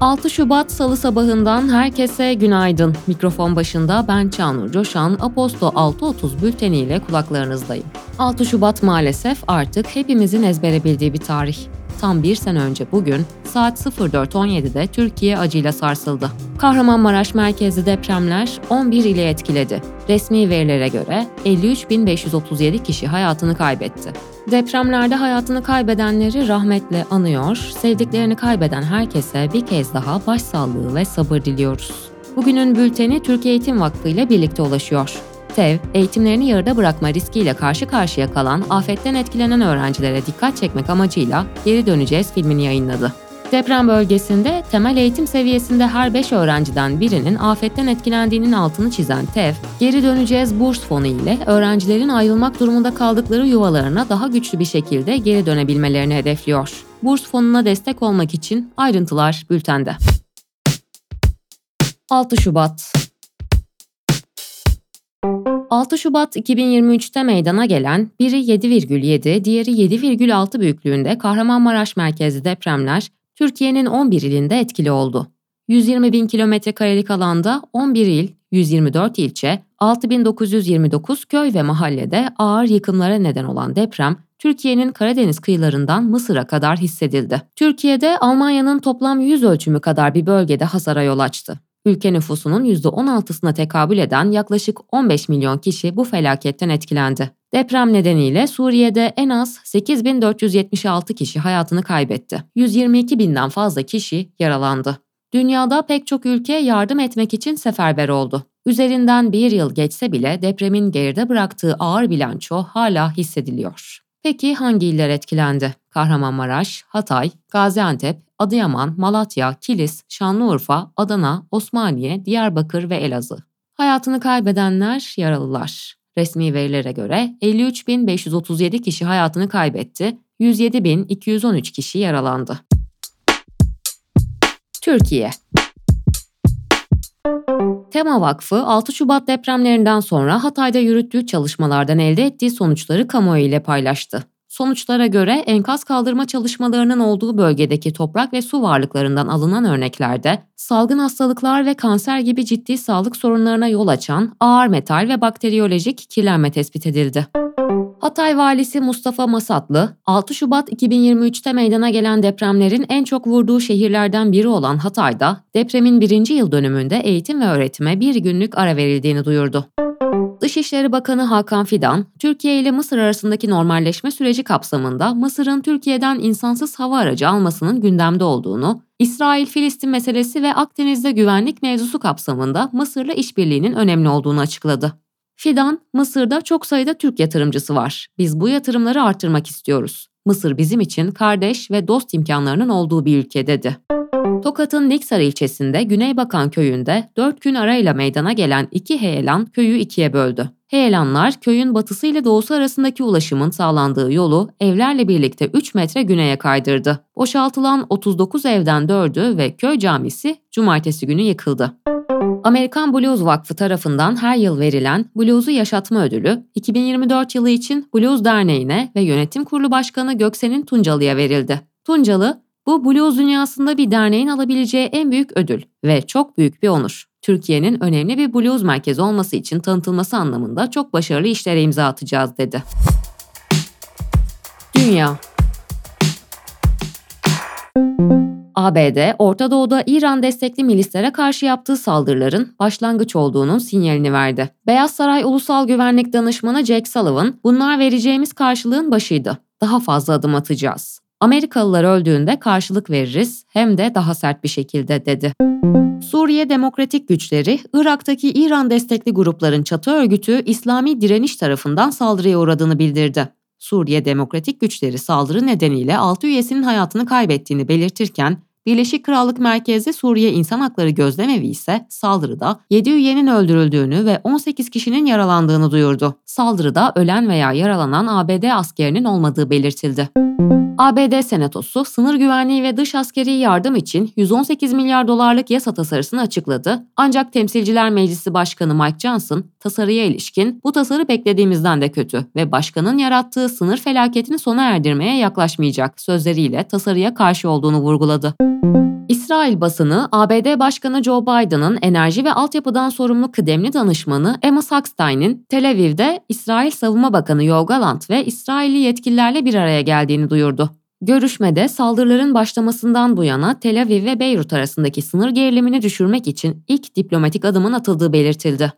6 Şubat Salı sabahından herkese günaydın. Mikrofon başında ben Çağnur Coşan, Aposto 6.30 bülteniyle kulaklarınızdayım. 6 Şubat maalesef artık hepimizin ezbere bildiği bir tarih. Tam bir sene önce bugün saat 04.17'de Türkiye acıyla sarsıldı. Kahramanmaraş merkezli depremler 11 ile etkiledi. Resmi verilere göre 53.537 kişi hayatını kaybetti. Depremlerde hayatını kaybedenleri rahmetle anıyor, sevdiklerini kaybeden herkese bir kez daha başsağlığı ve sabır diliyoruz. Bugünün bülteni Türkiye Eğitim Vakfı ile birlikte ulaşıyor. TEV, eğitimlerini yarıda bırakma riskiyle karşı karşıya kalan afetten etkilenen öğrencilere dikkat çekmek amacıyla Geri Döneceğiz filmini yayınladı. Deprem bölgesinde temel eğitim seviyesinde her 5 öğrenciden birinin afetten etkilendiğinin altını çizen TEV, Geri Döneceğiz burs fonu ile öğrencilerin ayrılmak durumunda kaldıkları yuvalarına daha güçlü bir şekilde geri dönebilmelerini hedefliyor. Burs fonuna destek olmak için ayrıntılar bültende. 6 Şubat 6 Şubat 2023'te meydana gelen biri 7,7, diğeri 7,6 büyüklüğünde Kahramanmaraş merkezli depremler Türkiye'nin 11 ilinde etkili oldu. 120 bin kilometre karelik alanda 11 il, 124 ilçe, 6929 köy ve mahallede ağır yıkımlara neden olan deprem, Türkiye'nin Karadeniz kıyılarından Mısır'a kadar hissedildi. Türkiye'de Almanya'nın toplam yüz ölçümü kadar bir bölgede hasara yol açtı. Ülke nüfusunun %16'sına tekabül eden yaklaşık 15 milyon kişi bu felaketten etkilendi. Deprem nedeniyle Suriye'de en az 8476 kişi hayatını kaybetti. 122 binden fazla kişi yaralandı. Dünyada pek çok ülke yardım etmek için seferber oldu. Üzerinden bir yıl geçse bile depremin geride bıraktığı ağır bilanço hala hissediliyor. Peki hangi iller etkilendi? Kahramanmaraş, Hatay, Gaziantep, Adıyaman, Malatya, Kilis, Şanlıurfa, Adana, Osmaniye, Diyarbakır ve Elazığ. Hayatını kaybedenler yaralılar. Resmi verilere göre 53.537 kişi hayatını kaybetti, 107.213 kişi yaralandı. Türkiye Tema Vakfı 6 Şubat depremlerinden sonra Hatay'da yürüttüğü çalışmalardan elde ettiği sonuçları kamuoyu ile paylaştı. Sonuçlara göre enkaz kaldırma çalışmalarının olduğu bölgedeki toprak ve su varlıklarından alınan örneklerde salgın hastalıklar ve kanser gibi ciddi sağlık sorunlarına yol açan ağır metal ve bakteriyolojik kirlenme tespit edildi. Hatay valisi Mustafa Masatlı, 6 Şubat 2023'te meydana gelen depremlerin en çok vurduğu şehirlerden biri olan Hatay'da depremin birinci yıl dönümünde eğitim ve öğretime bir günlük ara verildiğini duyurdu. Dışişleri Bakanı Hakan Fidan, Türkiye ile Mısır arasındaki normalleşme süreci kapsamında Mısır'ın Türkiye'den insansız hava aracı almasının gündemde olduğunu, İsrail-Filistin meselesi ve Akdeniz'de güvenlik mevzusu kapsamında Mısır'la işbirliğinin önemli olduğunu açıkladı. Fidan, Mısır'da çok sayıda Türk yatırımcısı var. Biz bu yatırımları artırmak istiyoruz. Mısır bizim için kardeş ve dost imkanlarının olduğu bir ülke dedi. Tokat'ın Niksar ilçesinde Güneybakan köyünde 4 gün arayla meydana gelen iki heyelan köyü ikiye böldü. Heyelanlar köyün batısı ile doğusu arasındaki ulaşımın sağlandığı yolu evlerle birlikte 3 metre güneye kaydırdı. Boşaltılan 39 evden 4'ü ve köy camisi cumartesi günü yıkıldı. Amerikan Blues Vakfı tarafından her yıl verilen Blues'u Yaşatma Ödülü, 2024 yılı için Blues Derneği'ne ve Yönetim Kurulu Başkanı Göksen'in Tuncalı'ya verildi. Tuncalı, bu blues dünyasında bir derneğin alabileceği en büyük ödül ve çok büyük bir onur. Türkiye'nin önemli bir blues merkezi olması için tanıtılması anlamında çok başarılı işlere imza atacağız dedi. Dünya ABD, Orta Doğu'da İran destekli milislere karşı yaptığı saldırıların başlangıç olduğunun sinyalini verdi. Beyaz Saray Ulusal Güvenlik Danışmanı Jake Sullivan, bunlar vereceğimiz karşılığın başıydı. Daha fazla adım atacağız. Amerikalılar öldüğünde karşılık veririz hem de daha sert bir şekilde dedi. Suriye Demokratik Güçleri, Irak'taki İran destekli grupların çatı örgütü İslami Direniş tarafından saldırıya uğradığını bildirdi. Suriye Demokratik Güçleri saldırı nedeniyle 6 üyesinin hayatını kaybettiğini belirtirken Birleşik Krallık merkezli Suriye İnsan Hakları Gözlemevi ise saldırıda 7 üyenin öldürüldüğünü ve 18 kişinin yaralandığını duyurdu. Saldırıda ölen veya yaralanan ABD askerinin olmadığı belirtildi. ABD Senatosu sınır güvenliği ve dış askeri yardım için 118 milyar dolarlık yasa tasarısını açıkladı. Ancak Temsilciler Meclisi Başkanı Mike Johnson tasarıya ilişkin bu tasarı beklediğimizden de kötü ve başkanın yarattığı sınır felaketini sona erdirmeye yaklaşmayacak sözleriyle tasarıya karşı olduğunu vurguladı. İsrail basını, ABD Başkanı Joe Biden'ın enerji ve altyapıdan sorumlu kıdemli danışmanı Emma Sackstein'in Tel Aviv'de İsrail Savunma Bakanı Yoav ve İsrailli yetkililerle bir araya geldiğini duyurdu. Görüşmede saldırıların başlamasından bu yana Tel Aviv ve Beyrut arasındaki sınır gerilimini düşürmek için ilk diplomatik adımın atıldığı belirtildi.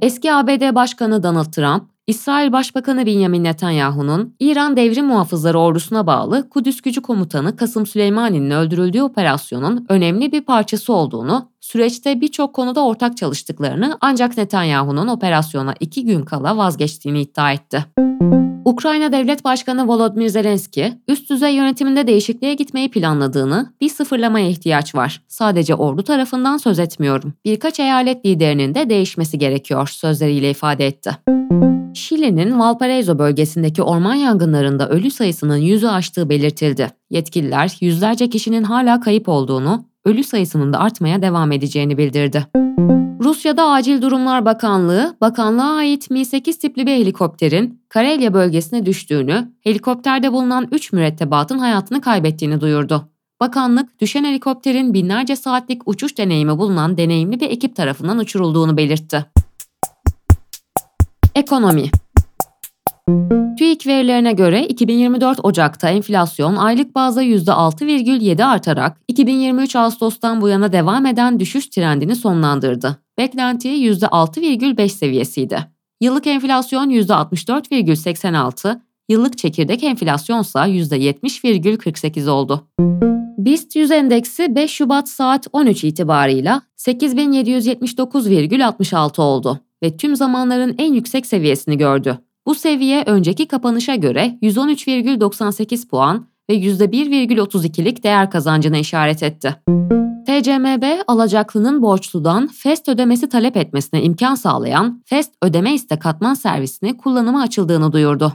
Eski ABD Başkanı Donald Trump, İsrail Başbakanı Benjamin Netanyahu'nun İran Devrim Muhafızları Ordusu'na bağlı Kudüs Gücü Komutanı Kasım Süleymani'nin öldürüldüğü operasyonun önemli bir parçası olduğunu, süreçte birçok konuda ortak çalıştıklarını ancak Netanyahu'nun operasyona iki gün kala vazgeçtiğini iddia etti. Ukrayna Devlet Başkanı Volodymyr Zelenski, üst düzey yönetiminde değişikliğe gitmeyi planladığını, bir sıfırlamaya ihtiyaç var. Sadece ordu tarafından söz etmiyorum. Birkaç eyalet liderinin de değişmesi gerekiyor sözleriyle ifade etti. Şili'nin Valparaiso bölgesindeki orman yangınlarında ölü sayısının yüzü aştığı belirtildi. Yetkililer yüzlerce kişinin hala kayıp olduğunu, ölü sayısının da artmaya devam edeceğini bildirdi. Rusya'da Acil Durumlar Bakanlığı, bakanlığa ait Mi-8 tipli bir helikopterin Karelya bölgesine düştüğünü, helikopterde bulunan 3 mürettebatın hayatını kaybettiğini duyurdu. Bakanlık, düşen helikopterin binlerce saatlik uçuş deneyimi bulunan deneyimli bir ekip tarafından uçurulduğunu belirtti. Ekonomi TÜİK verilerine göre 2024 Ocak'ta enflasyon aylık bazda %6,7 artarak 2023 Ağustos'tan bu yana devam eden düşüş trendini sonlandırdı. Beklenti %6,5 seviyesiydi. Yıllık enflasyon %64,86, yıllık çekirdek enflasyonsa %70,48 oldu. BIST 100 endeksi 5 Şubat saat 13 itibarıyla 8779,66 oldu ve tüm zamanların en yüksek seviyesini gördü. Bu seviye önceki kapanışa göre 113,98 puan ve %1,32'lik değer kazancına işaret etti. TCMB alacaklının borçludan FEST ödemesi talep etmesine imkan sağlayan FEST ödeme iste katman servisini kullanıma açıldığını duyurdu.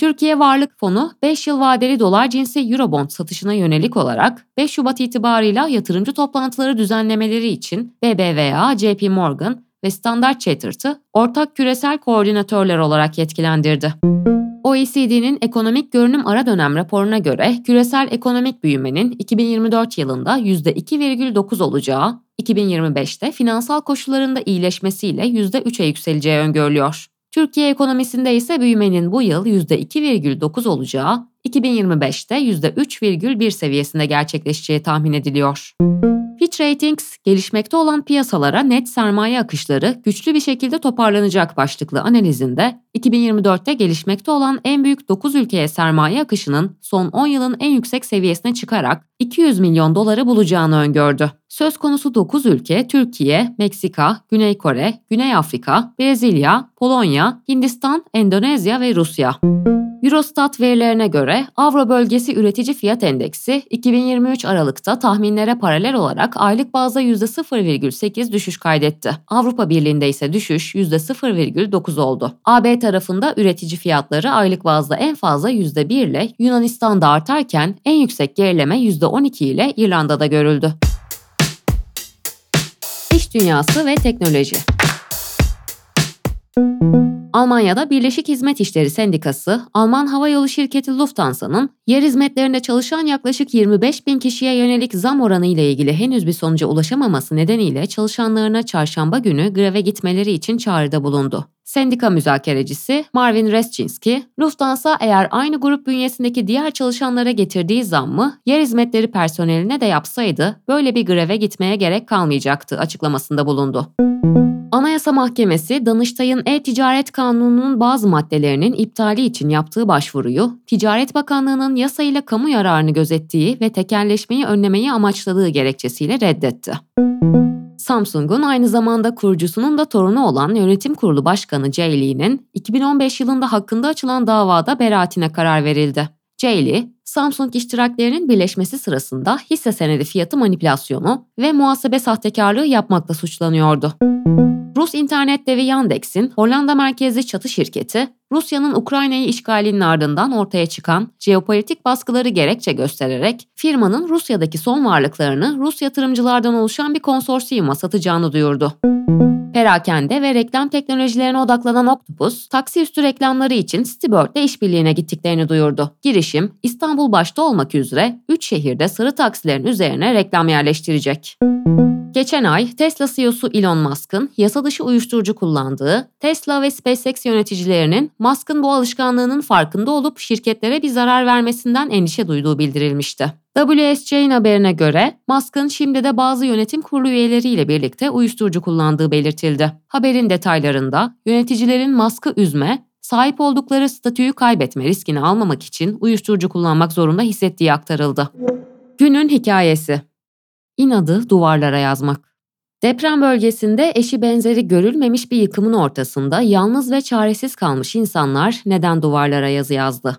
Türkiye Varlık Fonu 5 yıl vadeli dolar cinsi Eurobond satışına yönelik olarak 5 Şubat itibarıyla yatırımcı toplantıları düzenlemeleri için BBVA, JP Morgan ve Standard Chartered'ı ortak küresel koordinatörler olarak yetkilendirdi. OECD'nin ekonomik görünüm ara dönem raporuna göre küresel ekonomik büyümenin 2024 yılında %2,9 olacağı, 2025'te finansal koşullarında iyileşmesiyle %3'e yükseleceği öngörülüyor. Türkiye ekonomisinde ise büyümenin bu yıl %2,9 olacağı, 2025'te %3,1 seviyesinde gerçekleşeceği tahmin ediliyor. Fitch Ratings, gelişmekte olan piyasalara net sermaye akışları güçlü bir şekilde toparlanacak başlıklı analizinde 2024'te gelişmekte olan en büyük 9 ülkeye sermaye akışının son 10 yılın en yüksek seviyesine çıkarak 200 milyon doları bulacağını öngördü. Söz konusu 9 ülke Türkiye, Meksika, Güney Kore, Güney Afrika, Brezilya, Polonya, Hindistan, Endonezya ve Rusya. Eurostat verilerine göre Avro Bölgesi Üretici Fiyat Endeksi 2023 Aralık'ta tahminlere paralel olarak aylık bazda %0,8 düşüş kaydetti. Avrupa Birliği'nde ise düşüş %0,9 oldu. AB tarafında üretici fiyatları aylık bazda en fazla %1 ile Yunanistan'da artarken en yüksek gerileme %12 ile İrlanda'da görüldü. İş dünyası ve teknoloji Almanya'da Birleşik Hizmet İşleri Sendikası, Alman havayolu şirketi Lufthansa'nın yer hizmetlerinde çalışan yaklaşık 25 bin kişiye yönelik zam oranı ile ilgili henüz bir sonuca ulaşamaması nedeniyle çalışanlarına çarşamba günü greve gitmeleri için çağrıda bulundu. Sendika müzakerecisi Marvin Reschinski, Lufthansa eğer aynı grup bünyesindeki diğer çalışanlara getirdiği zammı yer hizmetleri personeline de yapsaydı böyle bir greve gitmeye gerek kalmayacaktı açıklamasında bulundu. Anayasa Mahkemesi, Danıştay'ın e-ticaret kanununun bazı maddelerinin iptali için yaptığı başvuruyu, Ticaret Bakanlığı'nın yasayla kamu yararını gözettiği ve tekelleşmeyi önlemeyi amaçladığı gerekçesiyle reddetti. Samsung'un aynı zamanda kurucusunun da torunu olan Yönetim Kurulu Başkanı Jay Lee'nin 2015 yılında hakkında açılan davada beraatine karar verildi. Lee, Samsung iştiraklerinin birleşmesi sırasında hisse senedi fiyatı manipülasyonu ve muhasebe sahtekarlığı yapmakla suçlanıyordu. Rus internet devi Yandex'in Hollanda merkezli çatı şirketi, Rusya'nın Ukrayna'yı işgalinin ardından ortaya çıkan jeopolitik baskıları gerekçe göstererek firmanın Rusya'daki son varlıklarını Rus yatırımcılardan oluşan bir konsorsiyuma satacağını duyurdu. Perakende ve reklam teknolojilerine odaklanan Octopus, taksi üstü reklamları için Stibird'le işbirliğine gittiklerini duyurdu. Girişim, İstanbul başta olmak üzere 3 şehirde sarı taksilerin üzerine reklam yerleştirecek. Geçen ay Tesla CEO'su Elon Musk'ın yasa dışı uyuşturucu kullandığı, Tesla ve SpaceX yöneticilerinin Musk'ın bu alışkanlığının farkında olup şirketlere bir zarar vermesinden endişe duyduğu bildirilmişti. WSJ'in haberine göre Musk'ın şimdi de bazı yönetim kurulu üyeleriyle birlikte uyuşturucu kullandığı belirtildi. Haberin detaylarında yöneticilerin Musk'ı üzme, sahip oldukları statüyü kaybetme riskini almamak için uyuşturucu kullanmak zorunda hissettiği aktarıldı. Günün hikayesi İnadı duvarlara yazmak. Deprem bölgesinde eşi benzeri görülmemiş bir yıkımın ortasında yalnız ve çaresiz kalmış insanlar neden duvarlara yazı yazdı?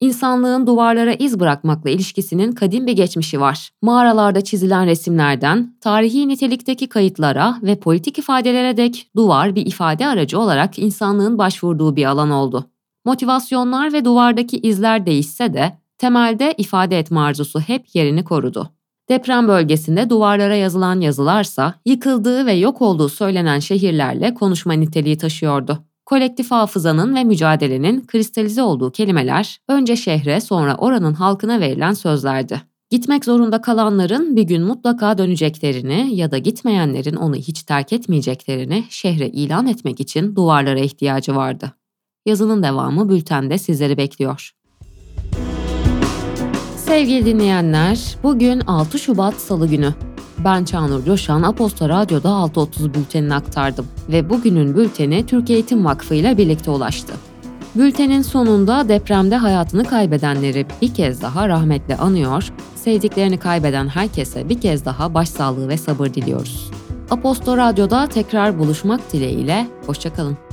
İnsanlığın duvarlara iz bırakmakla ilişkisinin kadim bir geçmişi var. Mağaralarda çizilen resimlerden, tarihi nitelikteki kayıtlara ve politik ifadelere dek duvar bir ifade aracı olarak insanlığın başvurduğu bir alan oldu. Motivasyonlar ve duvardaki izler değişse de temelde ifade etme arzusu hep yerini korudu. Deprem bölgesinde duvarlara yazılan yazılarsa yıkıldığı ve yok olduğu söylenen şehirlerle konuşma niteliği taşıyordu. Kolektif hafızanın ve mücadelenin kristalize olduğu kelimeler önce şehre sonra oranın halkına verilen sözlerdi. Gitmek zorunda kalanların bir gün mutlaka döneceklerini ya da gitmeyenlerin onu hiç terk etmeyeceklerini şehre ilan etmek için duvarlara ihtiyacı vardı. Yazının devamı bültende sizleri bekliyor. Sevgili dinleyenler, bugün 6 Şubat Salı günü. Ben Çağnur Coşan, Aposto Radyo'da 6.30 bültenini aktardım ve bugünün bülteni Türk Eğitim Vakfı ile birlikte ulaştı. Bültenin sonunda depremde hayatını kaybedenleri bir kez daha rahmetle anıyor, sevdiklerini kaybeden herkese bir kez daha başsağlığı ve sabır diliyoruz. Aposto Radyo'da tekrar buluşmak dileğiyle, hoşçakalın.